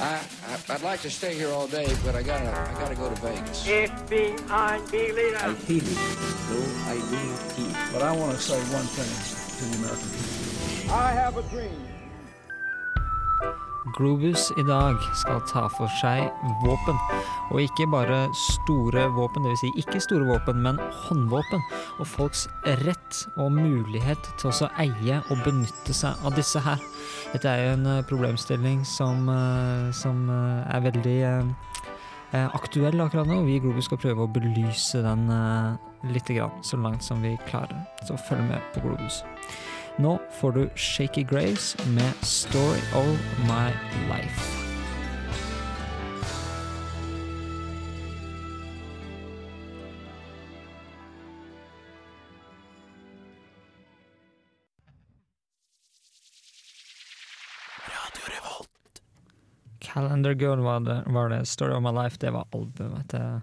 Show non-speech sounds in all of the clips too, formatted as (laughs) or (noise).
I, I I'd like to stay here all day, but I gotta I gotta go to Vegas. FBI leader. I feel it, though I will feel. But I want to say one thing to the American people. I have a dream. Globus i dag skal ta for seg våpen. Og ikke bare store våpen, dvs. Si ikke store våpen, men håndvåpen. Og folks rett og mulighet til å eie og benytte seg av disse her. Dette er jo en eh, problemstilling som, eh, som eh, er veldig aktuell akkurat nå. Vi i Globus skal prøve å belyse den lite grann, så langt som vi klarer. Så følg med på Globus. Nå får du Shaky Graves med 'Story of My Life'. Calendar Girl var det, var det. 'Story of My Life' det var albumet til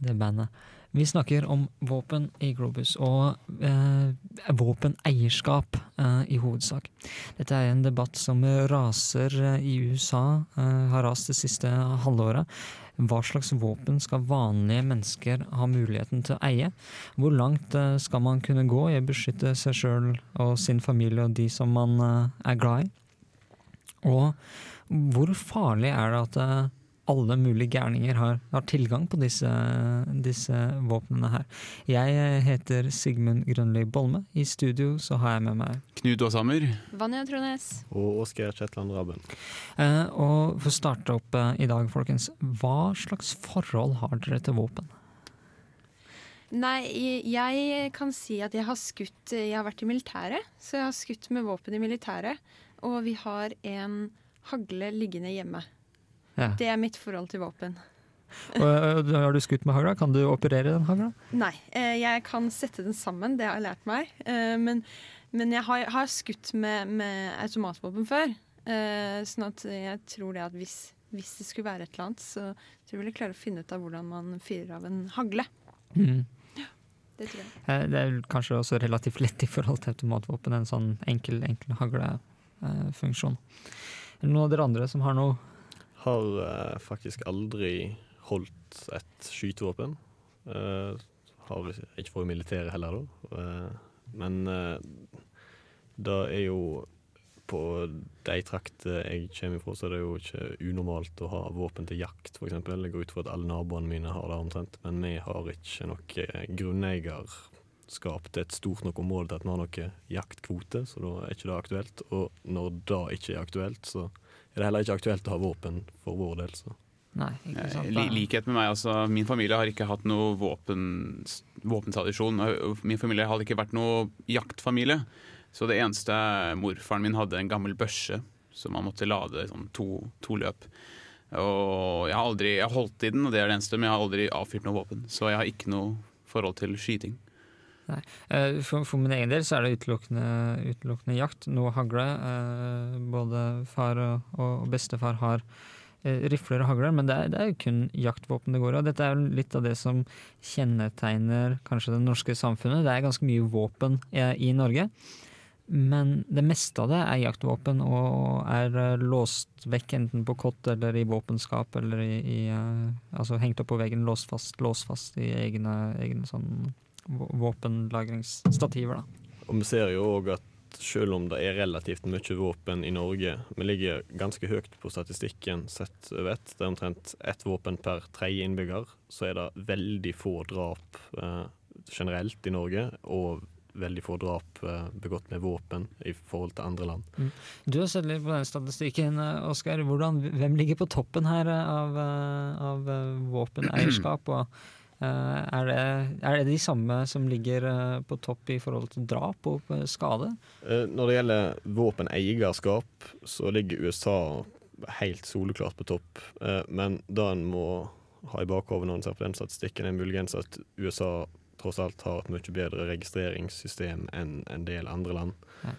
det bandet. Vi snakker om våpen i Globus, og eh, våpeneierskap eh, i hovedsak. Dette er en debatt som raser eh, i USA, eh, har rast det siste halvåret. Hva slags våpen skal vanlige mennesker ha muligheten til å eie? Hvor langt skal man kunne gå i å beskytte seg sjøl og sin familie og de som man er glad i? Og hvor farlig er det at alle mulige gærninger har, har, tilgang på disse, disse våpnene her. Jeg heter Sigmund Grønli Bolme. I studio så har jeg med meg Knut Aashammer. Vanja Trones. Og Oskar Kjetland Rabben. Eh, og for å starte opp eh, i dag, folkens. Hva slags forhold har dere til våpen? Nei, jeg kan si at jeg har skutt Jeg har vært i militæret, så jeg har skutt med våpen i militæret. Og vi har en hagle liggende hjemme. Ja. Det er mitt forhold til våpen. og, har du skutt med hagla? Kan du operere den hagla? Nei, eh, jeg kan sette den sammen, det har jeg lært meg. Eh, men, men jeg har, har skutt med, med, automatvåpen før. Eh, sånn at jeg tror det at hvis, hvis, det skulle være et eller annet, så tror jeg vil jeg klare å finne ut av hvordan man fyrer av en hagle. Mm. Ja, det tror jeg. Det er kanskje også relativt lett i forhold til automatvåpen, en sånn enkel, enkel haglefunksjon. Er det noen av dere andre som har noe har uh, faktisk aldri holdt et skytevåpen. Uh, har ikke vært i militæret heller, da. Uh, men det er jo på de trakter jeg kommer fra, så er det jo ikke unormalt å ha våpen til jakt, f.eks. Jeg går ut fra at alle naboene mine har det omtrent, men vi har ikke noe grunneier skapte et stort nok område til at vi har noe jaktkvote, så da er ikke det aktuelt. Og når det ikke er aktuelt, så er det heller ikke aktuelt å ha våpen for vår del. Så. Nei, ikke sant. I likhet med meg, altså. Min familie har ikke hatt noe våpen, våpentradisjon. Min familie har ikke vært noe jaktfamilie. Så det eneste morfaren min hadde en gammel børse som man måtte lade sånn to, to, løp. Og jeg har aldri jeg har holdt i den, og det er det eneste, men jeg har aldri avfyrt noe våpen. Så jeg har ikke noe forhold til skyting. Nei. Eh, for, for, min egen del så er det utelukkende, utelukkende jakt. Noe hagle. Eh, både far og, og bestefar har eh, rifler og hagler, men det er, det er, jo kun jaktvåpen det går i. Dette er jo litt av det som kjennetegner kanskje det norske samfunnet. Det er ganske mye våpen i, i Norge. Men det meste av det er jaktvåpen og er låst vekk enten på kott eller i våpenskap eller i, i Altså hengt opp på veggen, låst fast, låst fast i egne, egne sånn våpenlagringsstativer. Og vi ser jo òg at selv om det er relativt mye våpen i Norge, vi ligger ganske høyt på statistikken sett over ett. Det er omtrent ett våpen per tredje innbygger. Så er det veldig få drap eh, generelt i Norge, og veldig få drap eh, begått med våpen i forhold til andre land. Mm. Du har sett litt på den statistikken, eh, Oskar. Hvem ligger på toppen her eh, av, eh, av våpeneierskap? og er det, er det, de samme som ligger eh, på topp i forhold til drap og eh, skade? Når det gjelder våpeneierskap, så ligger USA helt soleklart på topp. Men det en må ha i bakhodet når en ser på den statistikken, er muligens at USA tross alt har et mye bedre registreringssystem enn en del andre land. Ja.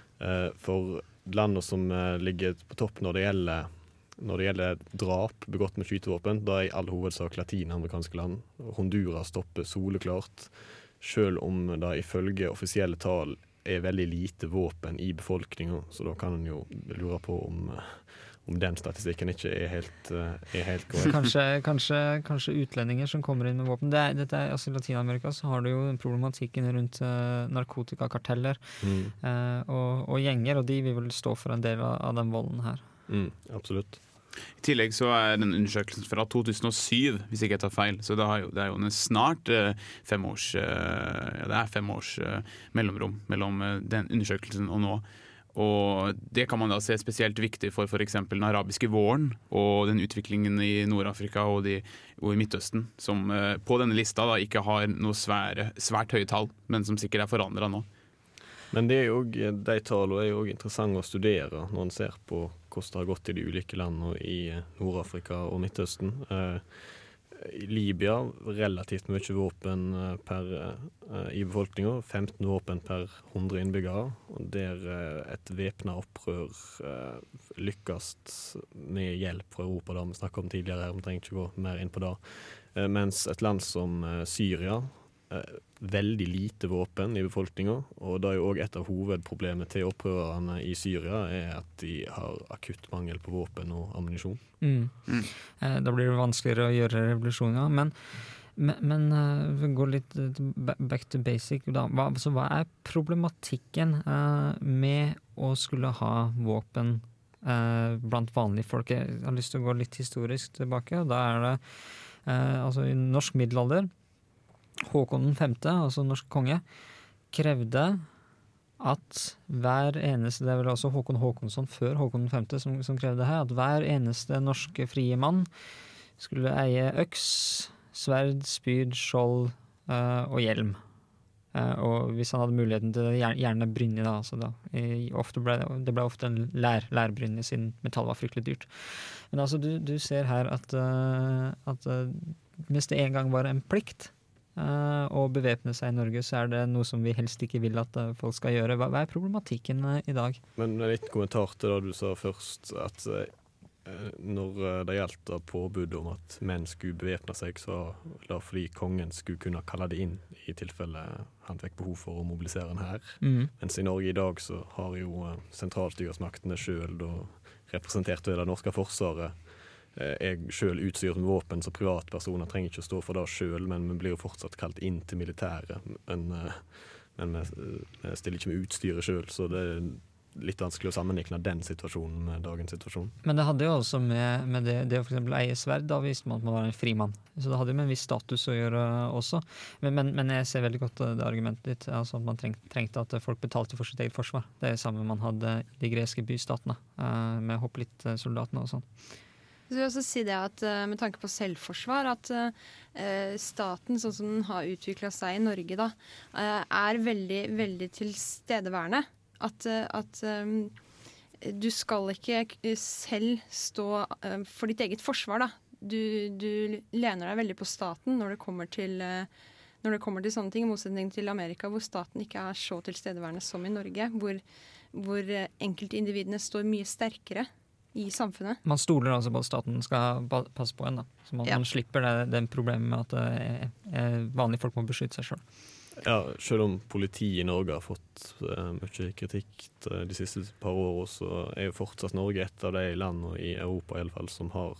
For landene som ligger på topp når det gjelder når det gjelder drap begått med skytevåpen, da er i all hovedsak latinamerikanske land. Honduras stopper soleklart, selv om det ifølge offisielle tall er veldig lite våpen i befolkninga, så da kan en jo lure på om, eh, om den statistikken ikke er helt, eh, er helt korrekt. Kanskje, kanskje, kanskje utlendinger som kommer inn med våpen. Det er, dette er, altså I Latin-Amerika så har du jo problematikken rundt uh, narkotikakarteller Mm, uh, og, og gjenger, og de vil vel stå for en del av, av den volden her. mm, absolutt. I tillegg så er den undersøkelsen fra 2007, hvis ikke jeg tar feil. Så det, jo, det er jo en snart eh, fem års eh, Ja, fem års eh, mellomrom mellom den undersøkelsen og nå. Og det kan man da se spesielt viktig for f.eks. den arabiske våren og den utviklingen i Nord-Afrika og, og i Midtøsten, som på denne lista da ikke har noe svære, svært høye tall, men som sikkert er forandra nå. Men jo, de tallene er jo også interessante å studere når en ser på hvordan det har gått i de ulike landene i eh, Nord-Afrika og Midtøsten. Eh, I Libya relativt mye våpen eh, per, i befolkninga. 15 våpen per 100 innbyggere. Der et væpna opprør lykkes med hjelp fra Europa, da vi snakket om tidligere, her, vi trenger ikke gå mer inn på det. Mens et land som Syria veldig lite våpen i befolkninga. Og det er jo òg et av hovedproblemene til opprørerne i Syria, er at de har akutt mangel på våpen og ammunisjon. Mm. Mm. Eh, da blir det vanskeligere å gjøre revolusjoner. Men, men, men eh, vi går litt eh, back to basic. Da. Hva, altså, hva er problematikken uh, med å skulle ha våpen eh, blant vanlige folk? Jeg har lyst til å gå litt historisk tilbake. og Da er det eh, altså i norsk middelalder Håkon 5., altså norsk konge, krevde at hver eneste Det er vel også Håkon Håkonsson før Håkon 5. som, som krevde her, at hver eneste norske frie mann skulle eie øks, sverd, spyd, skjold uh, og hjelm. Uh, og hvis han hadde muligheten til det, gjerne brynje, da. Altså da. I, ble, det ble ofte en lær, lærbrynje, siden metall var fryktelig dyrt. Men altså, du, du ser her at, uh, at mens det en gang var en plikt eh, å bevæpne seg i Norge, så er det noe som vi helst ikke vil at eh, folk skal gjøre. Hva, er problematikken eh, i dag? Men en liten kommentar til det du sa først, at når det gjaldt påbudet om at menn skulle bevæpne seg, så var det fordi kongen skulle kunne kalle det inn i tilfelle han fikk behov for å mobilisere en hær. Mens i Norge i dag så har jo sentralstyresmaktene sjøl, representert ved det norske forsvaret, er sjøl utstyrt med våpen, så privatpersoner trenger ikke å stå for det sjøl, men vi blir jo fortsatt kalt inn til militæret. Men, eh, men vi, vi stiller ikke med utstyret sjøl, så det er litt vanskelig å sammenligne den situasjonen med dagens situasjon. Men det hadde jo også med, med det, det å eksempel eie sverd, da visste man at man var en frimann. Så det hadde jo med en viss status å gjøre også. Men, men, men jeg ser veldig godt eh, det argumentet ditt, altså at man treng, trengte at folk betalte for sitt eget forsvar. Det er det samme man hadde i de greske bystatene, eh, med hoplittsoldatene og sånn. Så vil jeg også si det at eh, Med tanke på selvforsvar, at eh, staten sånn som den har utvikla seg i Norge, da, eh, er veldig, veldig tilstedeværende. At, at du skal ikke selv stå for ditt eget forsvar, da. Du, du lener deg veldig på staten når det kommer til når det kommer til sånne ting, i motsetning til Amerika, hvor staten ikke er så tilstedeværende som i Norge. Hvor, hvor enkeltindividene står mye sterkere i samfunnet. Man stoler altså på at staten skal passe på en, da. Så man, Ja. man slipper det, det problemet med at eh, eh, vanlige folk må beskytte seg sjøl. Ja, selv om politiet i Norge har fått uh, mye kritikk eh, de siste par årene, så er jo fortsatt Norge et av de landene i Europa i alle fall, som har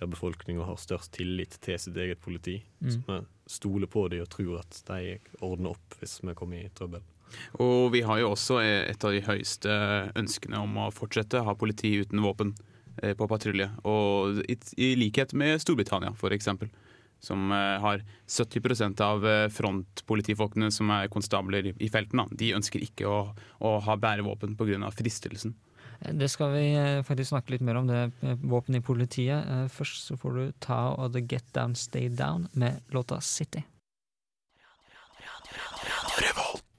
der befolkninga har størst tillit til sitt eget politi. Mm. Så vi stoler på dem og tror at de ordner opp hvis vi kommer i trøbbel. Og vi har jo også et av de høyeste ønskene om å fortsette ha politi uten våpen eh, på patrulje. Og i, likhet med Storbritannia, eksempel. Som eh, har 70 av eh, frontpolitifolkene som er konstabler i, felten. De ønsker ikke å, å ha bærevåpen pga. fristelsen. Det skal vi eh, faktisk snakke litt mer om, det våpenet våpen i politiet. Eh, Først så får du ta og The Get Down Stay Down med låta City.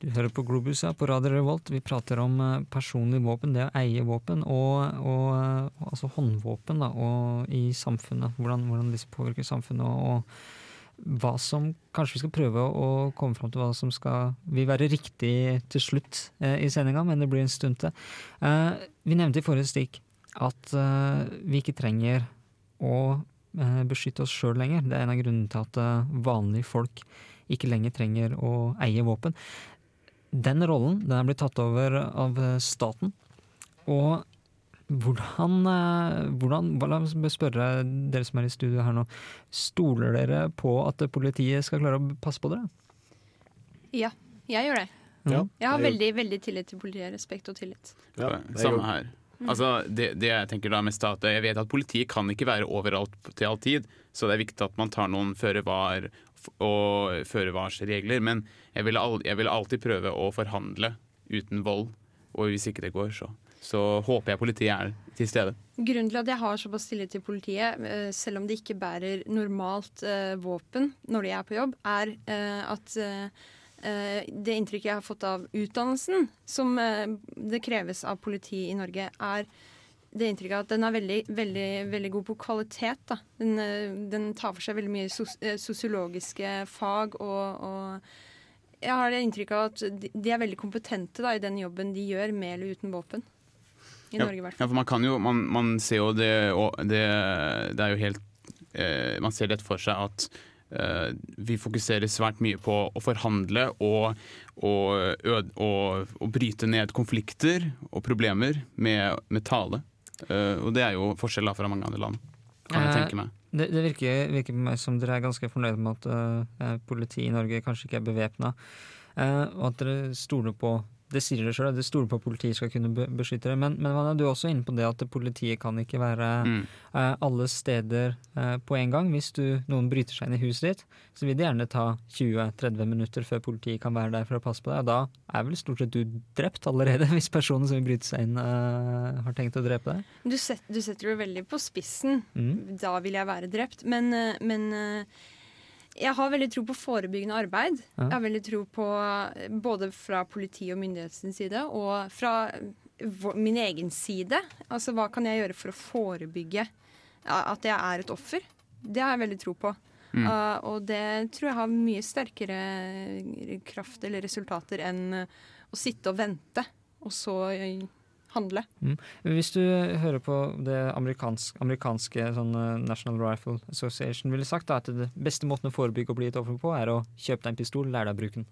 Du hører på Globus ja, på Radio Revolt. Vi prater om eh, personlig våpen, det å eie våpen, og, og, altså håndvåpen da, og i samfunnet. Hvordan, hvordan disse påvirker samfunnet, og, og hva som Kanskje vi skal prøve å komme fram til hva som skal vil være riktig til slutt eh, i sendinga, men det blir en stund til. Eh, vi nevnte i forrige stikk at eh, vi ikke trenger å eh, beskytte oss sjøl lenger. Det er en av grunnene til at eh, vanlige folk ikke lenger trenger å eie våpen. Den rollen den er blitt tatt over av eh, staten. Og hvordan, eh, hvordan La meg spørre dere som er i studio her nå. Stoler dere på at politiet skal klare å passe på dere? Ja, jeg gjør det. Ja, Jeg har veldig veldig tillit til politiet. Respekt og tillit. Ja, Samme her. Altså, det, det jeg tenker da med staten, Jeg vet at politiet kan ikke være overalt til all tid, så det er viktig at man tar noen føre var og føre-vars-regler. Men jeg vil, al jeg vil alltid prøve å forhandle uten vold, og hvis ikke det går, så, så håper jeg politiet er til stede. Grunnen til at jeg har såpass tillit til politiet, eh, selv om de ikke bærer normalt eh, våpen når de er på jobb, er eh, at eh, eh, det inntrykket jeg har fått av utdannelsen som eh, det kreves av politi i Norge, er det inntrykket at den er veldig, veldig, veldig god på kvalitet. Da. Den, eh, den tar for seg veldig mye sos eh, sosiologiske fag og, og jeg har det inntrykket av at de, er veldig kompetente da, i den jobben de gjør, med eller uten våpen. I Ja, Norge, i hvert Ja, fall. for man kan jo Man, man ser jo det det, det er jo helt eh, Man ser lett for seg at eh, vi fokuserer svært mye på å forhandle og, og, øde, og, og bryte ned konflikter og problemer med, med tale. Eh, og det er jo forskjell da fra mange andre land, kan jeg Eh, tenke meg. Det, det virker, virker på meg som dere er ganske fornøyd med at uh, politiet i Norge kanskje ikke er bevæpna. og at dere stoler på det sier det selv, det stoler på at politiet skal kunne beskytte det. Men, men Vanja, du er også inne på det at politiet kan ikke være Mm. uh, alle steder uh, på en gang. Hvis du, noen bryter seg inn i huset ditt, så vil det gjerne ta 20-30 minutter før politiet kan være der for å passe på deg. Og da er vel stort sett du drept allerede, (laughs) hvis personen som vil bryte seg inn, uh, har tenkt å drepe deg. Du, set, du setter det veldig på spissen. Mm. Da vil jeg være drept. Men, men jeg har veldig tro på forebyggende arbeid. Ja. Jeg har veldig tro på eh, både fra politi og myndighetens side og fra min egen side. Altså hva kan jeg gjøre for å forebygge at jeg er et offer? Det har jeg veldig tro på. Mm. Uh, og det tror jeg har mye sterkere kraft eller resultater enn eh, å sitte og vente, og så eh, handle. Hvis du hører på det amerikansk, amerikanske sånn, eh, National Rifle Association ville sagt da, at det beste måten å forebygge å bli et offer på, er å kjøpe deg en pistol, lære deg å bruke den.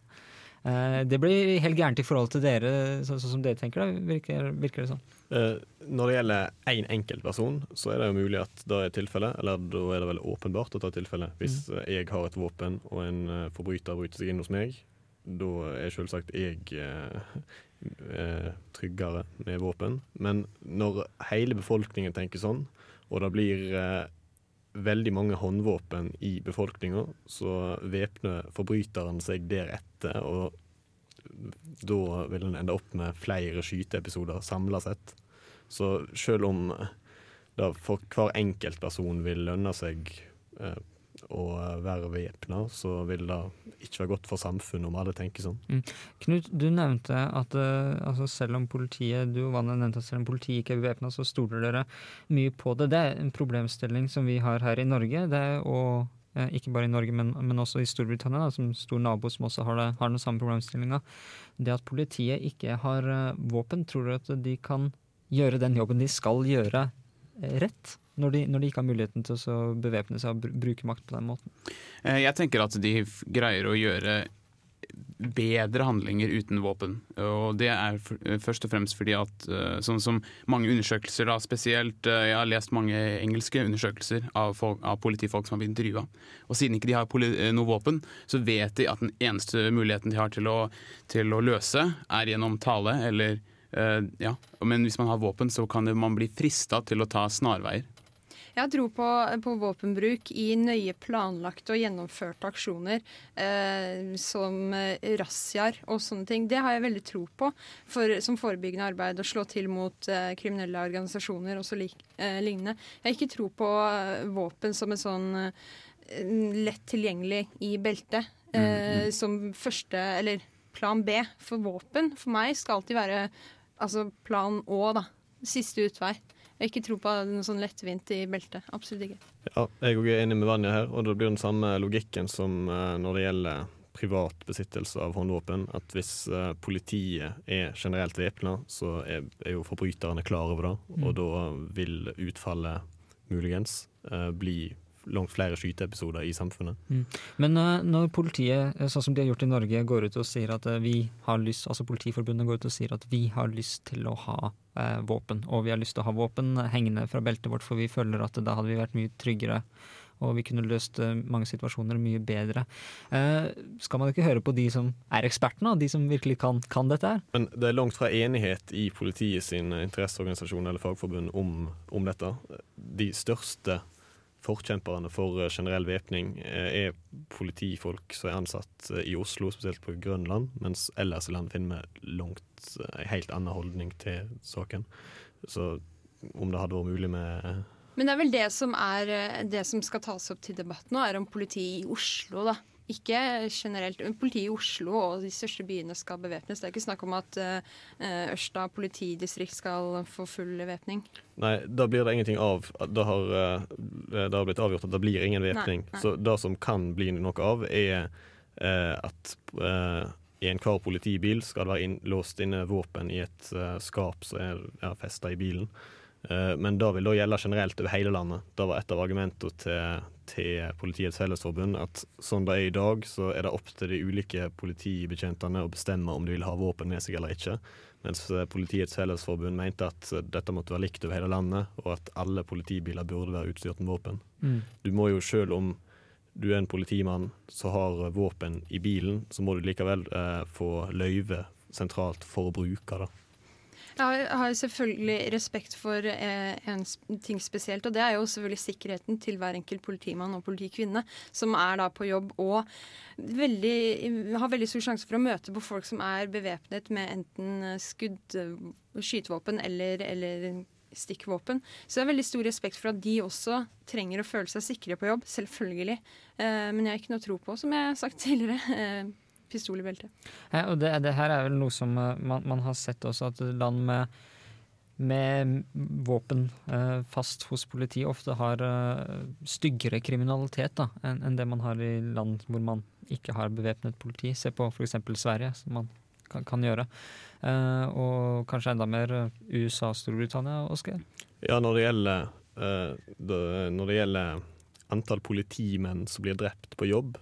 Eh, det blir helt gærent i forhold til dere, så- sånn som dere tenker, da, virker, virker det sånn. Eh, Når det gjelder én enkeltperson, så er det jo mulig at det er tilfelle, eller da er det vel åpenbart at det er tilfelle. Hvis mm. jeg har et våpen og en eh, forbryter bryter seg inn hos meg, da er selvsagt jeg eh, eh, tryggere med våpen. Men når hele befolkningen tenker sånn, og det blir eh, veldig mange håndvåpen i befolkninga, så væpner forbryteren seg deretter, og da vil en ende opp med flere skyteepisoder samla sett. Så selv om det for hver enkeltperson vil lønne seg eh, å være væpna, så vil det ikke være godt for samfunnet om alle tenker sånn. Knut, du nevnte at uh, altså selv om politiet du og Vanne nevnte at selv om politiet ikke er bevæpna, så stoler dere mye på det. Det er en problemstilling som vi har her i Norge. Det er, å uh, ikke bare i Norge, men, men også i Storbritannia, da, som stor nabo som også har, det, har den samme problemstillinga. Det at politiet ikke har uh, våpen, tror du at de kan gjøre den jobben de skal gjøre, eh, rett? Når de, når de ikke har muligheten til å bevæpne seg og bruke makt på den måten. Eh, Jeg tenker at de greier å gjøre bedre handlinger uten våpen. Og det er først og fremst fordi at eh, sånn som mange undersøkelser, da spesielt eh, Jeg har lest mange engelske undersøkelser av, folk, av politifolk som har blitt intervjua. Og siden ikke de har noe våpen, så vet de at den eneste muligheten de har til å, til å løse, er gjennom tale eller ja. Men hvis man har våpen, så kan man bli frista til å ta snarveier. Jeg har tro på, på våpenbruk i nøye planlagte og gjennomførte aksjoner, eh, som eh, razziaer og sånne ting. Det har jeg veldig tro på for, som forebyggende arbeid, å slå til mot eh, kriminelle organisasjoner og så lik, eh, lignende. Jeg har ikke tro på eh, våpen som en sånn eh, lett tilgjengelig i beltet. Eh, Som første, eller plan B for våpen, for meg skal alltid være altså plan Å, da. Siste utvei. Jeg har ikke tro på noe sånn lettvint i beltet. Absolutt ikke. Ja, jeg er enig med Vanja her, og det blir den samme logikken som eh, når det gjelder privat besittelse av håndvåpen. At hvis eh, politiet er generelt væpna, så er, jo forbryterne klar over det. Og da vil utfallet muligens eh, bli langt flere skyteepisoder i samfunnet. Men eh, når politiet, eh, sånn som de har gjort i Norge, går ut og sier at eh, vi har lyst, altså Politiforbundet går ut og sier at vi har lyst til å ha eh, våpen, og vi har lyst til å ha våpen hengende fra beltet vårt, for vi føler at da hadde vi vært mye tryggere. Og vi kunne løst mange situasjoner mye bedre. Eh, skal man ikke høre på de som er ekspertene, de som virkelig kan, kan dette her? Men det er langt fra enighet i politiet sin interesseorganisasjon eller fagforbund om, om dette. De største forkjemperne for eh, generell væpning eh, er politifolk som er ansatt eh, i Oslo, spesielt på Grønland, mens ellers i landet finner vi en helt annen holdning til saken. Så om det hadde vært mulig med Men det er vel det som er det som skal tas opp til debatt nå, er om politiet i Oslo, da. Ikke generelt. Politiet i Oslo og de største byene skal bevæpnes. Det er ikke snakk om at eh, Ørsta politidistrikt skal få full væpning. Nei, da blir det ingenting av. Det har, eh, det har blitt avgjort at det blir ingen væpning. Så det som kan bli noe av, er eh, at i enhver politibil skal det være inn, låst inne våpen i et skap som er, ja, festa i bilen. Men det vil da gjelde generelt over hele landet. Det var et av argumentene til, til Politiets Fellesforbund at sånn det er i dag, så er det opp til de ulike politibetjentene å bestemme om de vil ha våpen med seg eller ikke. Mens eh, Politiets Fellesforbund mente at dette måtte være likt over hele landet, og at alle politibiler burde være utstyrt med våpen. Du må jo selv om du er en politimann som har eh, våpen i bilen, så må du likevel eh, få løyve sentralt for å bruke det. Jeg har, selvfølgelig respekt for eh, en ting spesielt, og det er jo selvfølgelig sikkerheten til hver enkelt politimann og politikvinne som er da på jobb og veldig, har veldig stor sjanse for å møte på folk som er bevæpnet med enten eh, skudd, eh, skytevåpen eller, eller stikkvåpen. Så jeg har veldig stor respekt for at de også trenger å føle seg sikre på jobb, selvfølgelig. Men jeg har ikke noe tro på, som jeg har sagt tidligere, pistol i beltet. Ja, og det, det her er vel noe som eh, man, man har sett også, at land med, med våpen eh, fast hos politiet ofte har eh, styggere kriminalitet enn en det man har i land hvor man ikke har bevæpnet politi. Se på f.eks. Sverige, som man kan, kan gjøre. Eh, og kanskje enda mer eh, USA og Storbritannia, Oskar. Ja, når det gjelder, eh, det, når det gjelder antall politimenn som blir drept på jobb,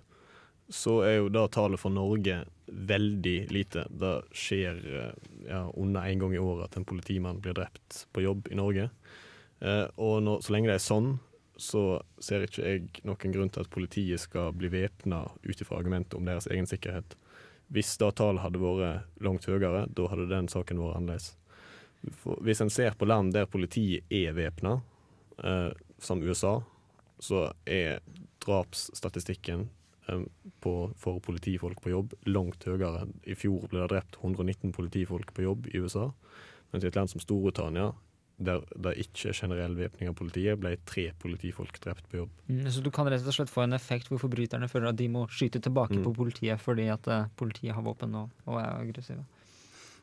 så er jo da tallet for Norge veldig lite. Det skjer eh, ja, under én gang i året at en politimann blir drept på jobb i Norge. Eh, og når, så lenge det er sånn, så ser ikke jeg noen grunn til at politiet skal bli væpna ut ifra argumentet om deres egen sikkerhet. Hvis da tallet hadde vært langt høyere, da hadde den saken vært annerledes. For hvis en ser på land der politiet er væpna, eh, som USA, så er drapsstatistikken på, for politifolk på jobb langt høyere. I fjor ble det drept 119 politifolk på jobb i USA, mens i et land som Storbritannia, der det ikke er generell væpning av politiet, ble tre politifolk drept på jobb. Mm, så du kan rett og slett få en effekt hvor forbryterne føler at de må skyte tilbake Mm. på politiet fordi at eh, politiet har våpen og, og er aggressive.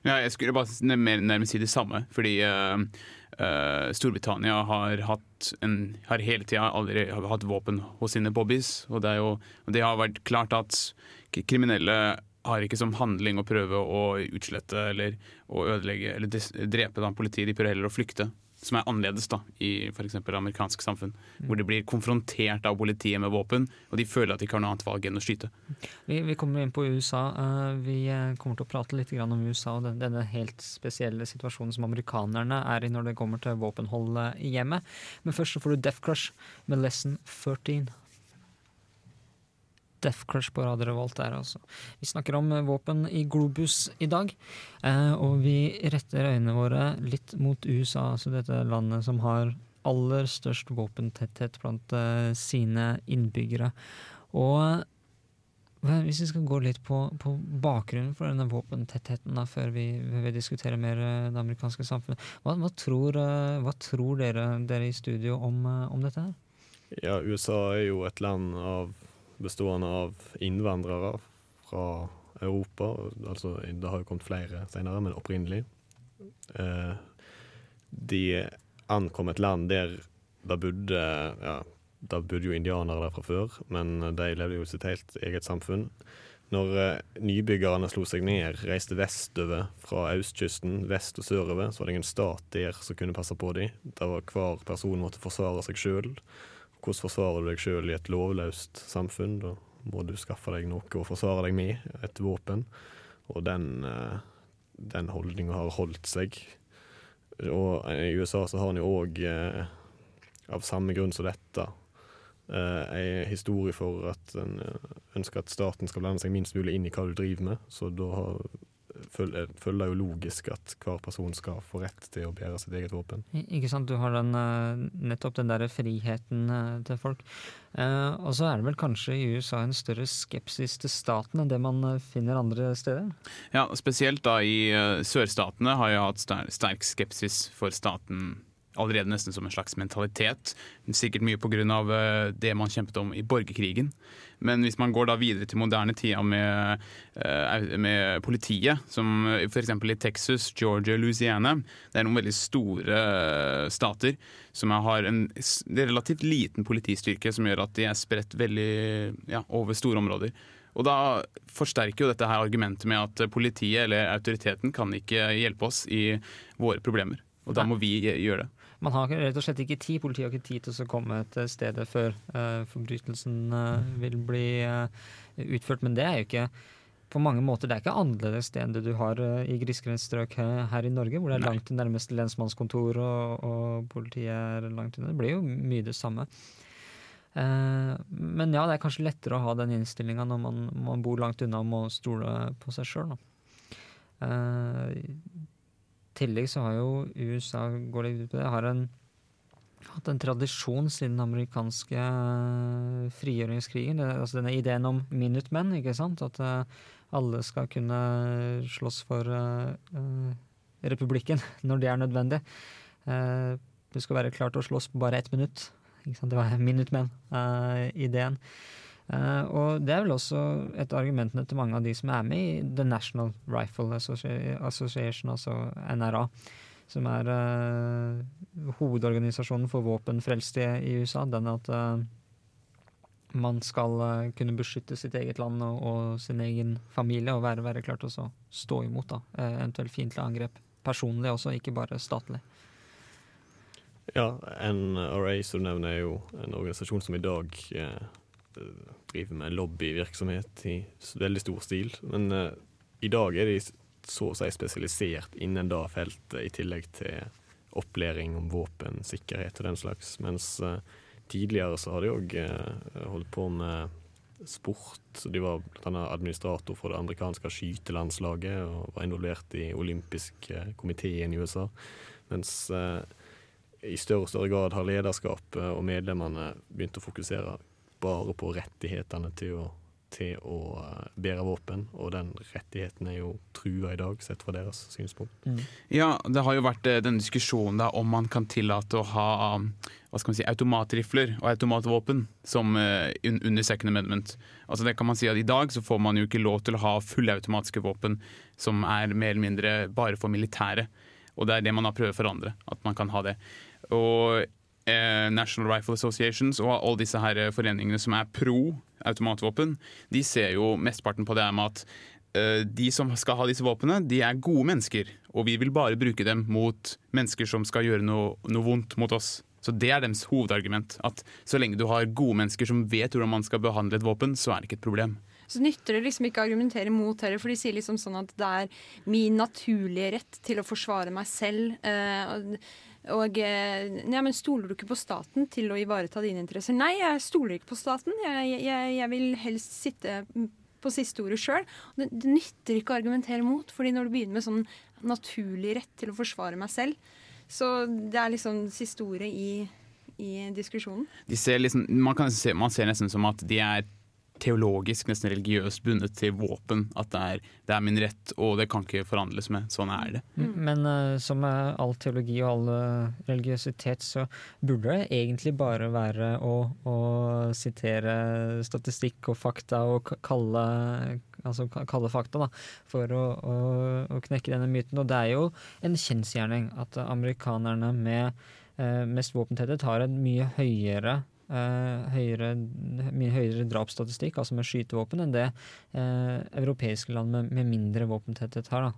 Ja, jeg skulle bare nærmest si det samme, fordi uh, uh, Storbritannia har, hatt en, har hele tida aldri hatt våpen hos sine bobbies. Og det, jo, og det har vært klart at kriminelle har ikke som handling å prøve å utslette eller å ødelegge eller drepe da, politiet. De prøver heller å flykte, som er annerledes da, i f.eks. amerikansk samfunn. Hvor de blir konfrontert av politiet med våpen, og de føler at de ikke har noe annet valg enn å skyte. Vi, vi kommer inn på USA. eh, vi eh, kommer til å prate litt om USA og den, denne helt spesielle situasjonen som amerikanerne er i når det kommer til våpenhold i hjemmet. Men først så får du Death Crush med Lesson 13. Death Crush på Radio Revolt der, altså. Vi snakker om eh, våpen i Globus i dag. eh, og vi retter øynene våre litt mot USA, altså dette landet som har aller størst våpentetthet blant eh, sine innbyggere. Og hvis vi skal gå litt på, på bakgrunnen for denne våpentettheten da, før vi, vi diskuterer mer det amerikanske samfunnet, hva, hva, tror, hva tror dere, dere i studio om, om dette her? Ja, USA er jo et land av, bestående av innvandrere fra Europa. Altså, det har jo kommet flere senere, men opprinnelig. Eh, de ankom et land der det bodde ja, det bodde jo indianere der fra før, men de levde jo sitt helt eget samfunn. Når eh, nybyggerne slo seg ned, reiste vestover fra østkysten, vest og sørover, så var det ingen stat der som kunne passe på dem. Der var hver person måtte forsvare seg sjøl. Hvordan forsvarer du deg sjøl i et lovløst samfunn? Da må du skaffe deg noe å forsvare deg med, et våpen. Og den, eh, den holdninga har holdt seg. Og i USA så har en jo òg, eh, av samme grunn som dette, eh, ei historie for at en eh, ønsker at staten skal blande seg minst mulig inn i hva du driver med. Så da har, følger følger jo logisk at hver person skal få rett til å bære sitt eget våpen. Ikke sant, du har den, eh, nettopp den der friheten eh, til folk. Eh, og så er det vel kanskje i USA en større skepsis til staten enn det man eh, finner andre steder? Ja, Spesielt da i eh, sørstatene har jeg hatt sterk skepsis for staten allerede nesten som en slags mentalitet. Sikkert mye pga. Uh, det man kjempet om i borgerkrigen. Men hvis man går da videre til moderne tida med, eh, med politiet, som f.eks. i Texas, Georgia, Louisiana, det er noen veldig store eh, stater som har en relativt liten politistyrke, som gjør at de er spredt veldig ja, over store områder. Og da forsterker jo dette her argumentet med at politiet eller autoriteten kan ikke hjelpe oss i våre problemer. Og da må vi gjøre det. Man har rett og slett ikke tid, politiet har ikke tid til å komme til stedet før uh, forbrytelsen uh, vil bli uh, utført. Men det er jo ikke på mange måter, det er ikke annerledes det enn det du har i grisgrendte strøk her, i Norge, hvor det er langt til nærmeste lensmannskontor og, og politiet er langt unna. Det blir jo mye det samme. Men ja, det er kanskje lettere å ha den innstillinga når man, man bor langt unna og må stole på seg sjøl. Tillegg så har jo USA går litt ut på det, har en, hatt en tradisjon siden den amerikanske eh, frigjøringskrigen. Det, altså denne ideen om Minutemen, ikke sant? At eh, alle skal kunne slåss for uh, republikken (laughs) når det er nødvendig. Du skal være klar til å slåss på bare ett minutt. Det var Minutemen-ideen. Eh, og det er vel også et av argumentene til mange av de som er med i The National Rifle Association, altså NRA, som er uh, hovedorganisasjonen for våpenfrelste i USA. Den at uh, man skal kunne beskytte sitt eget land og, og sin egen familie, og være, være klar til å stå imot da, eventuelt fiendtlige angrep. Personlig også, ikke bare statlig. Ja, NRA som du nevner er jo en organisasjon som i dag eh, driver med lobbyvirksomhet i veldig stor stil. Men uh, i dag er de så å si spesialisert innen det feltet, i tillegg til opplæring om våpen, sikkerhet og den slags. Mens uh, tidligere så har de òg uh, holdt på med sport. De var annet administrator for det amerikanske skytelandslaget og var involvert i olympisk eh, komiteen i USA. Mens eh, i større og større grad har lederskapet og medlemmene begynt å fokusere bare på rettighetene til å, til å eh, bære våpen, og den rettigheten er jo trua i dag, sett fra deres synspunkt. Ja, det har jo vært eh, denne diskusjonen da om man kan tillate å ha um, hva skal man si, automatrifler og automatvåpen som uh, un under second amendment. Altså det kan man si at I dag så får man jo ikke lov til å ha fullautomatiske våpen som er mer eller mindre bare for militære. Og det er det man har prøvd å forandre, at man kan ha det. Og National Rifle Associations og alle disse her eh, foreningene som er pro automatvåpen, de ser jo mesteparten på det med at eh, de som skal ha disse våpnene, de er gode mennesker, og vi vil bare bruke dem mot mennesker som skal gjøre noe, noe vondt mot oss. Så Det er deres hovedargument. At så lenge du har gode mennesker som vet hvordan man skal behandle et våpen, så er det ikke et problem. Så nytter det liksom ikke å argumentere mot heller, for de sier liksom sånn at det er min naturlige rett til å forsvare meg selv. Eh, og og eh, ja, men stoler du ikke på staten til å ivareta dine interesser? Nei, jeg stoler ikke på staten. Jeg, jeg, jeg vil helst sitte på siste ordet sjøl. Det, det nytter ikke å argumentere mot, fordi når du begynner med sånn naturlig rett til å forsvare meg selv, så det er liksom siste ordet i, i diskusjonen. Liksom, man, se, man ser nesten som at de er teologisk, nesten religiøst bundet til våpen. At det er, det er min rett, og det kan ikke forhandles med. Sånn er det. Men uh, som med all teologi og all eh, religiøsitet, så burde det egentlig bare være å, å sitere statistikk og fakta og kalle, altså kalle fakta da, for å, å, å knekke denne myten. Og det er jo en kjensgjerning at amerikanerne med eh, mest våpentetthet har en mye høyere eh, høyere, mye høyere drapsstatistikk, altså med skytevåpen, enn det eh, europeiske land med, med mindre våpentetthet har.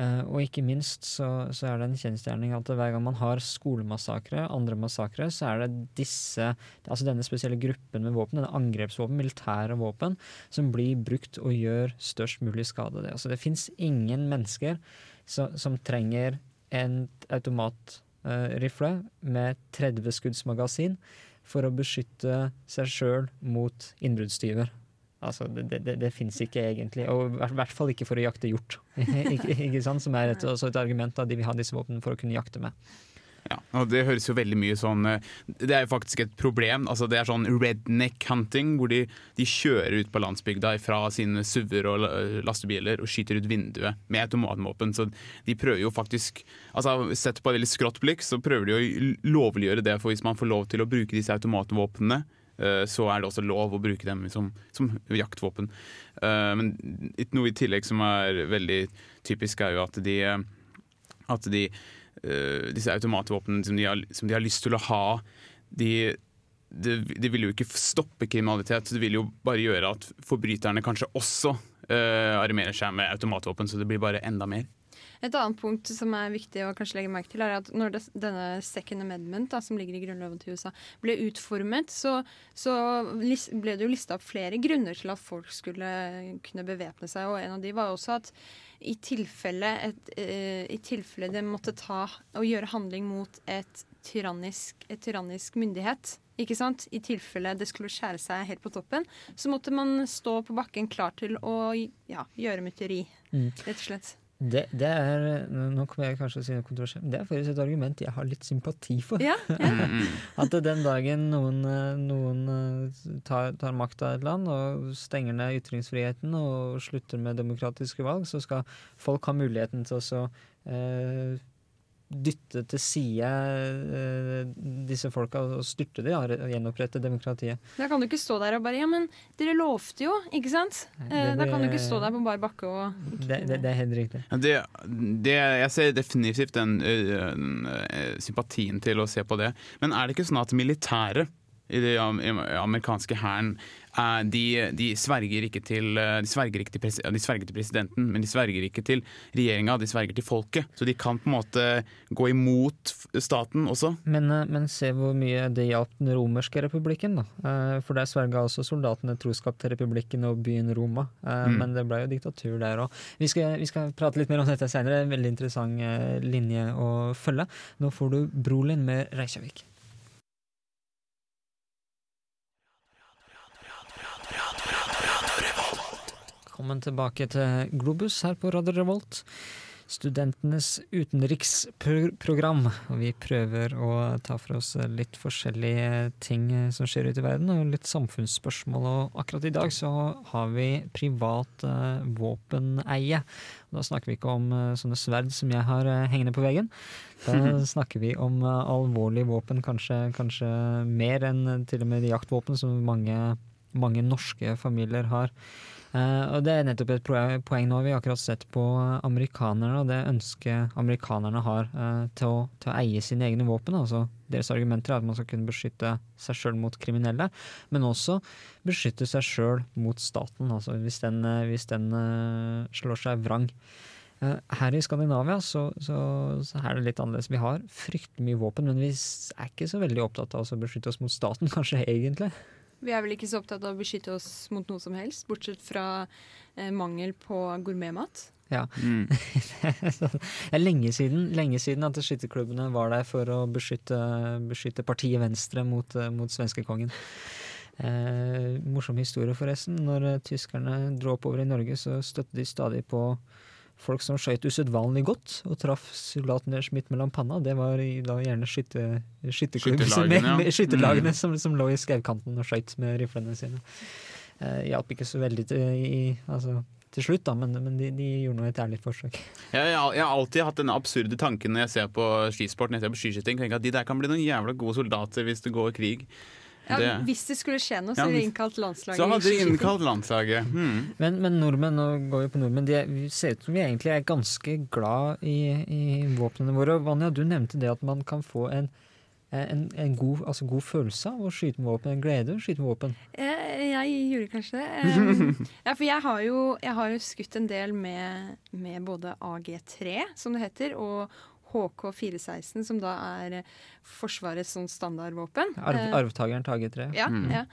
Eh, og ikke minst så, så er det en kjensgjerning at hver gang man har skolemassakre, andre massakre, så er det disse, altså denne spesielle gruppen med våpen, denne angrepsvåpen, militære våpen, som blir brukt og gjør størst mulig skade. Det, altså, det fins ingen mennesker som, som trenger en automatrifle med 30 skudds magasin for å beskytte seg sjøl mot innbruddstyver. Altså, det det, det, fins ikke egentlig, og i hvert fall ikke for å jakte hjort. (laughs) ikke, ikke sant? Som er et, også et argument at de vil ha disse våpnene for å kunne jakte med. Ja, og Det høres jo veldig mye sånn eh, Det er jo faktisk et problem. altså Det er sånn redneck hunting, hvor de, de kjører ut på landsbygda fra sine SUV-er og lastebiler og skyter ut vinduet med automatvåpen. Så de prøver jo faktisk altså Sett på et veldig skrått blikk, så prøver de å lovliggjøre det. For hvis man får lov til å bruke disse automatvåpnene, eh, så er det også lov å bruke dem som, som jaktvåpen. Eh, Men noe i tillegg som er veldig typisk, er jo at de, at de disse automatvåpnene som som de har lyst til å ha, de, de, de, vil jo ikke stoppe kriminalitet. Det vil jo bare gjøre at forbryterne kanskje også uh, armerer seg med automatvåpen, så det blir bare enda mer. Et annet punkt som er viktig å kanskje legge merke til, er at når det, denne second amendment, da, som ligger i grunnloven til USA, ble utformet, så, så list, ble det jo lista opp flere grunner til at folk skulle kunne bevæpne seg. Og en av de var jo også at i tilfelle, et, uh, i tilfelle det måtte ta og gjøre handling mot et tyrannisk, et tyrannisk myndighet, ikke sant? I tilfelle det skulle skjære seg helt på toppen, så måtte man stå på bakken klar til å ja, gjøre mytteri, Mm. rett og slett. Det, det er Nå kommer jeg kanskje å si noe kontroversielt, men det er faktisk et argument jeg har litt sympati for. Ja, ja. (laughs) At den dagen noen, noen eh, tar, tar makta i et land og stenger ned ytringsfriheten og slutter med demokratiske valg, så skal folk ha muligheten til å så, eh, dytte til side eh, disse folka og styrte de og gjenopprette demokratiet. Da kan du ikke stå der og bare Ja, men dere lovte jo, ikke sant? Nei, Eh, det- da kan du ikke stå der på bar bakke og Det, det, det er helt riktig. Det, det, jeg ser definitivt den, uh, uh, sympatien til å se på det. Men er det ikke sånn at militæret i den amerikanske hæren de, de sverger ikke til eh, de sverger ikke til, pres, de sverger til presidenten, men de sverger ikke til regjeringa, de sverger til folket. Så de kan på en måte gå imot staten også. Men, eh, men se hvor mye det hjalp den romerske republikken, da. Eh, For der sverga også soldatene troskap til republikken og byen Roma. Eh, Mm. Men det ble jo diktatur der òg. Vi, vi skal prate litt mer om dette seinere. En veldig interessant eh, linje å følge. Nå får du Brolin med Reykjavik. Velkommen tilbake til Globus her på Radio Revolt. Studentenes utenriksprogram. Og vi prøver å ta for oss litt forskjellige ting som skjer ute i verden, og litt samfunnsspørsmål. Og akkurat i dag så har vi privat eh, våpeneie. Og da snakker vi ikke om eh, sånne sverd som jeg har eh, hengende på veggen. Da (laughs) snakker vi om alvorlige våpen, kanskje, kanskje mer enn til og med de jaktvåpen som mange, mange norske familier har. Eh, og Det er nettopp et poeng nå. Vi har akkurat sett på amerikanerne og det ønsket amerikanerne har uh, til, å, til å eie sine egne våpen. Altså Deres argumenter er at man skal kunne beskytte seg sjøl mot kriminelle, men også beskytte seg sjøl mot staten, altså hvis den, eh, hvis den uh, slår seg vrang. Her i Skandinavia så, så, så er det litt annerledes. Vi har fryktelig mye våpen, men vi er ikke så veldig opptatt av å beskytte oss mot staten, (laughs) kanskje egentlig. Vi er vel ikke så opptatt av å beskytte oss mot noe som helst, bortsett fra eh, mangel på gourmetmat. Ja. Mm. (laughs) det er lenge siden, lenge siden at skytterklubbene var der for å beskytte, beskytte partiet Venstre mot, eh, mot svenskekongen. Eh, morsom historie, forresten. Når eh, tyskerne dro oppover i Norge, så støtte de stadig på folk som skøyt usedvanlig godt, og traff soldaten deres midt mellom panna. Det var i, da gjerne skytte, skytterklubb som- Skytterlagene, ja. (laughs) skytterlagene Mm. som, som lå i skaukanten og skøyt med riflene sine. Eh, Hjalp ikke så veldig til, i, altså, til slutt, da, men, men de, de gjorde nå et ærlig forsøk. Jeg, jeg, jeg har alltid hatt denne absurde tanken når jeg ser på skisport når jeg ser på skiskyting. at De der kan bli noen jævla gode soldater hvis det går krig. Ja, Det- Hvis det skulle skje noe, så Ja, ville de innkalt landslaget. Så hadde de innkalt landslaget. (laughs) Hmm. Men, men nordmenn, nå går vi på nordmenn, de er, vi ser ut som vi egentlig er ganske glad i, i våpnene våre. Vanja, du nevnte det at man kan få en eh, en, en god, altså god følelse av å skyte med våpen? En glede å skyte med våpen? Jeg, jeg gjorde kanskje det. Um, (laughs) ja, for jeg har, jo, jeg har jo skutt en del med, med både AG3, som det heter, og HK416, som da er eh, Forsvarets sånn standardvåpen. Arv, Eh, arvtakeren til AG3? Ja. ja.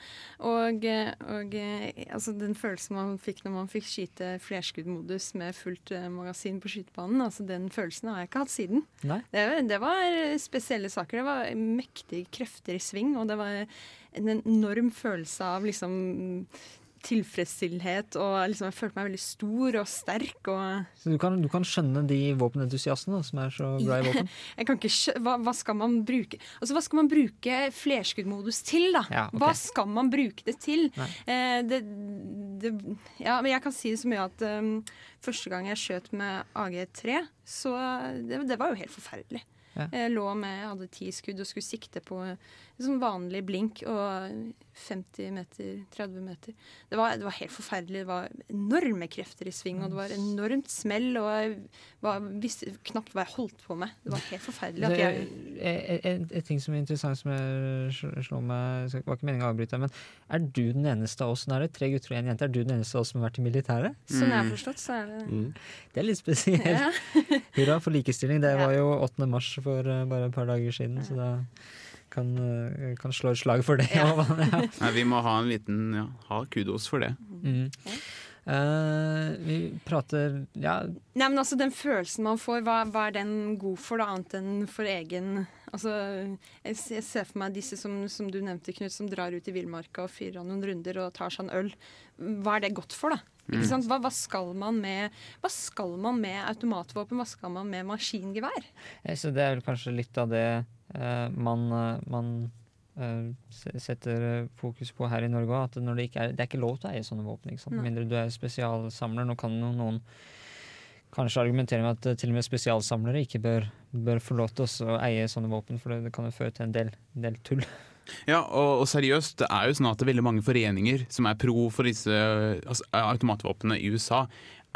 Og, eh, og altså den følelsen man fikk når man fikk skyte flerskuddmodus med fullt magasin på skytebanen, altså den følelsen har jeg ikke hatt siden. Nei? Det, det var spesielle saker. Det var mektige krefter i sving, og det var en enorm følelse av liksom tilfredsstillhet, og liksom jeg følte meg veldig stor og sterk. og Så du kan, du kan skjønne de våpenentusiastene som er så glad i (laughs) våpen? Jeg kan ikke skjø hva, hva skal man bruke Altså, hva skal man bruke flerskuddmodus til, da? Ja, okay. Hva skal man bruke det til? Eh, det, det, ja, men jeg kan si så mye at um, første gang jeg skjøt med AG3, så det, det var jo helt forferdelig. Ja. Jeg lå med, hadde ti skudd og skulle sikte på sånn vanlig blink og 50 meter, 30 meter. Det var, det var helt forferdelig. Det var enorme krefter i sving, og det var enormt smell. Og jeg var, visste knapt hva jeg holdt på med. Det var helt forferdelig. Det, At jeg, er, er, er ting som er interessant som jeg slår meg Det var ikke meningen å avbryte men er du den eneste av oss Nå er det tre gutter og en jente. Er du den eneste av oss som har vært i militæret? Som jeg har forstått, så er det Mm. Det er litt spesielt. ja. (laughs) Hurra for likestilling. Det Ja. var jo 8. mars for eh, bare et par dager siden, så da kan, eh, kan slå et slag for det. Ja. (laughs) ja. Nei, vi må ha en liten ja, ha kudos for det. Mm. Uh, vi prater Ja, Nei, men altså Den følelsen man får, hva, hva er den god for, da, annet enn for egen Altså, Jeg, jeg ser for meg disse som, som du nevnte, Knut, som drar ut i villmarka og fyrer av noen runder og tar seg en øl. Hva er det godt for, da? Ikke sant? Hva, hva, skal man med, hva skal man med automatvåpen? Hva skal man med maskingevær? eh, så det er vel kanskje litt av det man, eh, man eh, setter eh, fokus på her i Norge òg. At det, ikke er, det er ikke lov til å eie sånne våpen. Ikke sant? Med mindre du er spesialsamler. Nå kan jo noen kanskje argumentere med at eh, til og med spesialsamlere ikke bør, bør få lov til å eie sånne våpen, for det, det kan jo føre til en del, del tull. Ja, og, og seriøst, det er jo sånn at det er veldig mange foreninger som er pro for disse altså, automatvåpnene i USA,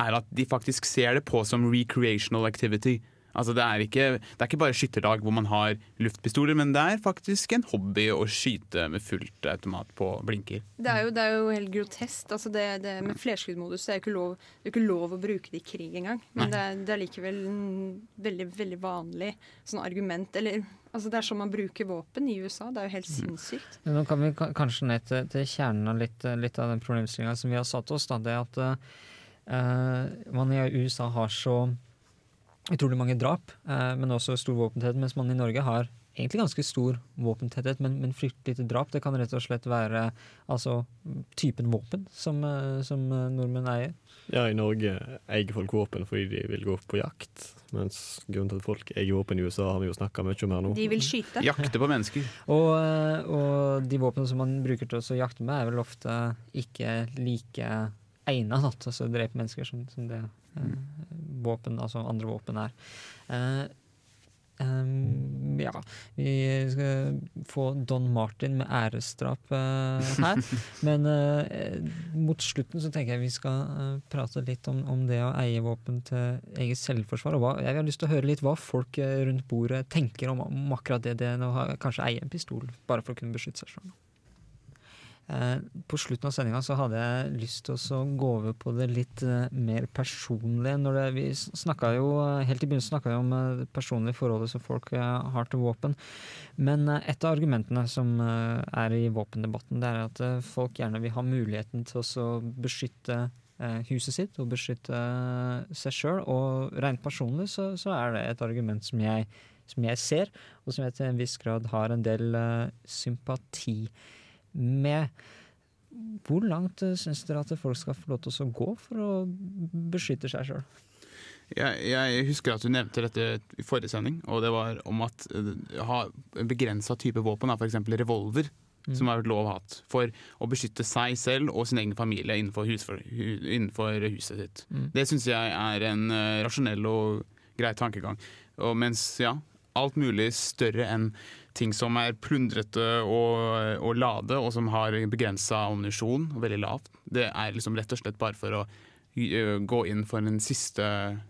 er at de faktisk ser det på som recreational activity. Altså det er, ikke, det er ikke bare skytterlag hvor man har luftpistoler, men det er faktisk en hobby å skyte med fullt automat på blinker. Det er jo, det er jo helt grotesk. Altså det, det, med flerskuddmodus er jo ikke lov, det er ikke lov å bruke det i krig engang. Men det er, det er likevel en veldig veldig vanlig sånn argument. Eller altså det er sånn man bruker våpen i USA. Det er jo helt sinnssykt. Men Nå kan vi kanskje ned til, til kjernen av litt, litt av den problemstillinga som vi har satt oss. Da. Det at uh, man i USA har så utrolig mange drap, eh, men også stor våpentetthet, mens man i Norge har egentlig ganske stor våpentetthet, men, men fryktelig lite drap. Det kan rett og slett være altså, typen våpen som, eh, som eh, nordmenn eier. Ja, i Norge eier folk våpen fordi de vil gå på jakt. Mens grunnen til at folk eier våpen i USA, har vi jo snakka mye om her nå. De vil skyte. Jakte på mennesker. Og, og de våpnene som man bruker til å jakte med, er vel ofte ikke like egna til å drepe mennesker som, som det eh, våpen, altså andre våpen er. Eh, um, ja, vi skal få Don Martin med æresdrap uh, her. (laughs) Men uh, mot slutten så tenker jeg vi skal eh, prate litt om, om det å eie våpen til eget selvforsvar. Og hva, jeg har lyst til å høre litt hva folk eh, rundt bordet tenker om, om akkurat det, det å kanskje eie en pistol bare for å kunne beskytte seg sjøl. Eh, på slutten av sendinga hadde jeg lyst til å gå over på det litt eh, mer personlige. Når det, vi jo, Helt i begynnelsen snakka vi om eh, det personlige forholdet som folk har til våpen. Men et av argumentene som er i våpendebatten, det er at folk gjerne vil ha muligheten til å beskytte huset sitt og beskytte seg sjøl. Og rent personlig så, så er det et argument som jeg, som jeg ser, og som jeg til en viss grad har en del sympati sympati med. Hvor langt uh, syns dere at folk skal få lov til å gå for å beskytte seg sjøl? Jeg, jeg husker at du nevnte dette i forrige sending, og det var om at eh, ha en begrensa type våpen, f.eks. revolver, Mm. som har vært lov hatt for å beskytte seg selv og sin egen familie innenfor, hus, innenfor huset sitt. Mm. Det syns jeg er en eh, rasjonell og grei tankegang. Og mens ja, alt mulig større enn ting som er plundrete og, å lade, og som har begrensa ammunisjon, veldig lavt, det er liksom rett og slett bare for å gå inn for en siste,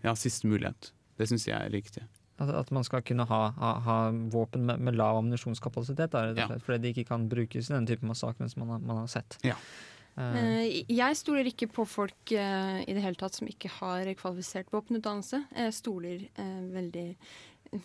ja, siste mulighet. Det syns jeg er riktig. at, at man skal kunne ha, ha, ha våpen med, med lav ammunisjonskapasitet, Ja. fordi de ikke kan brukes i den type massakrer som man har, man har sett. Ja. Eh, Eh, Jeg stoler ikke på folk uh, i det hele tatt som ikke har kvalifisert våpenutdannelse. Jeg stoler uh, veldig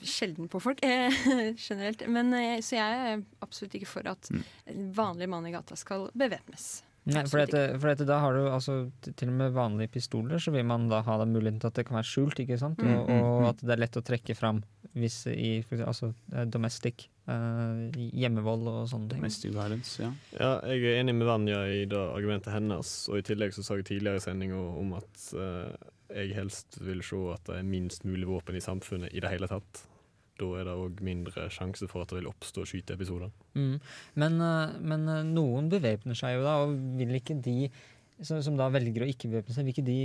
sjelden på folk eh, (laughs) generelt. Men, eh, så jeg er absolutt ikke for at Mm. en vanlig mann i gata skal bevæpnes. Nei, for, dette, for dette, da har du altså til og med vanlige pistoler, så vil man da ha den muligheten til at det kan være skjult, ikke sant? Mm, Og, og mm. at det er lett å trekke fram hvis i for eksempel, altså, eh, domestic, uh, hjemmevold og sånne ting. Domestic violence, ja. Ja, jeg er enig med Vanja i det argumentet hennes, og i tillegg så sa jeg tidligere i sendinga om at eh, jeg helst vil se at det er minst mulig våpen i samfunnet i det hele tatt. Da er det òg mindre sjanse for at det vil oppstå skyteepisoder. Mm. Men, eh, men eh, noen bevæpner seg jo da, og vil ikke de som, som da velger å ikke bevæpne seg, vil ikke de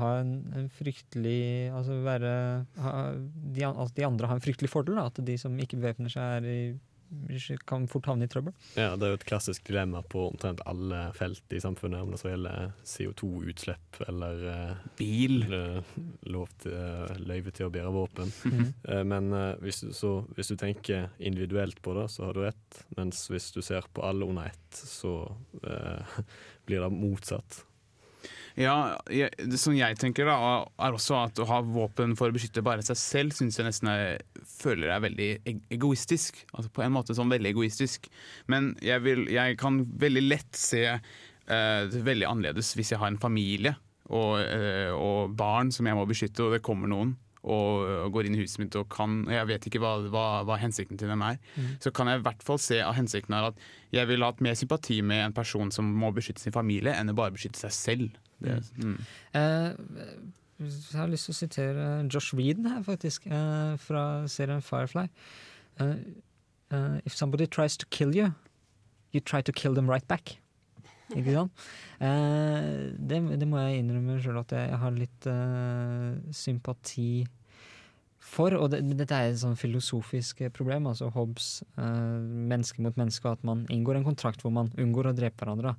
ha en, en fryktelig Altså være ha, de, altså de andre har en fryktelig fordel? da, At de som ikke bevæpner seg, er i, kan fort havne i trøbbel? Ja, Det er jo et klassisk dilemma på omtrent alle felt i samfunnet, om det så gjelder CO2-utslipp eller eh, Bil. eh, lov til, eh, løyve til å bære våpen. Mm. Men hvis, du, så, hvis du tenker individuelt på det, så har du rett. Mens hvis du ser på alle under ett, så eh, (laughs) blir det motsatt. Ja, jeg, det som jeg tenker da, er også at å ha våpen for å beskytte bare seg selv, syns jeg nesten er, føler er veldig egoistisk. Altså på en måte sånn veldig egoistisk. Men jeg, vil, jeg kan veldig lett se uh, det veldig annerledes hvis jeg har en familie og, uh, og barn som jeg må beskytte, og det kommer noen. Og, og går inn i huset mitt og kan og Jeg vet ikke hva, hva, hva hensikten til dem er. Så kan jeg i hvert fall se av hensikten er at jeg ville hatt mer sympati med en person som må beskytte sin familie, enn å bare beskytte seg selv. Det, mm. Uh, jeg har lyst til å sitere Josh Reeden her, faktisk, uh, fra serien Firefly. Uh, if somebody tries to kill you, you try to kill them right back. Ikke sant? Eh, det, det må jeg innrømme sjøl at jeg har litt eh, sympati for. Og det, dette er et sånn filosofisk problem, altså Hobbes, eh, menneske mot menneske, og at man inngår en kontrakt hvor man unngår å drepe hverandre.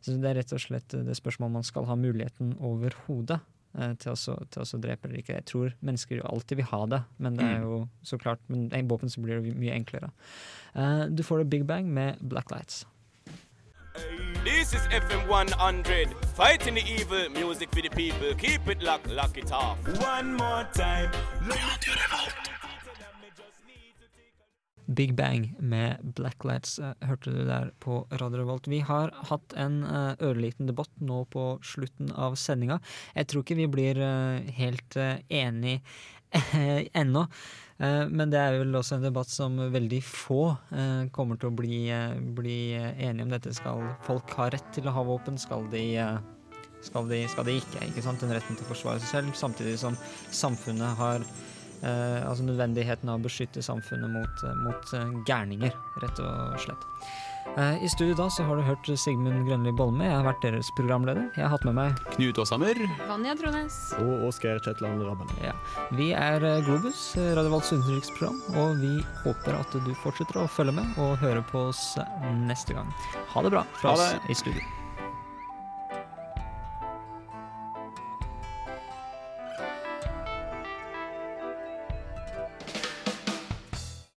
Så det er rett og slett det spørsmålet om man skal ha muligheten overhodet eh, til, å til å drepe eller ikke. Jeg tror mennesker jo alltid vil ha det, men det er jo så klart Men i våpen så blir det mye enklere. Eh, du får det Big Bang med Black Lights. This is FM 100, fighting the evil, music for the people. Keep it locked, lock it off. One more time. Big Bang med Black Lights eh, hørte du der på Radio Revolt. Vi har hatt en eh, ørliten debatt nå på slutten av sendinga. Jeg tror ikke vi blir eh, helt uh, enig (laughs) ennå. Eh, men det er vel også en debatt som veldig få eh, kommer til å bli, eh, bli enige om. Dette skal folk ha rett til å ha våpen? Skal de, skal de, skal de ikke? ikke sant? Den retten til å forsvare seg selv, samtidig som samfunnet har altså nødvendigheten av å beskytte samfunnet mot, mot gærninger, rett og slett. Eh, I studio da så har du hørt Sigmund Grønli Bolme. Jeg har vært deres programleder. Jeg har hatt med meg Knut Åshammer. Vanja Trones. Og Åsgeir Kjetland Rabben. ja. Vi er eh, Globus, eh, Radio Volts utenriksprogram, og vi håper at du fortsetter å følge med og høre på oss neste gang. Ha det bra fra oss i studio.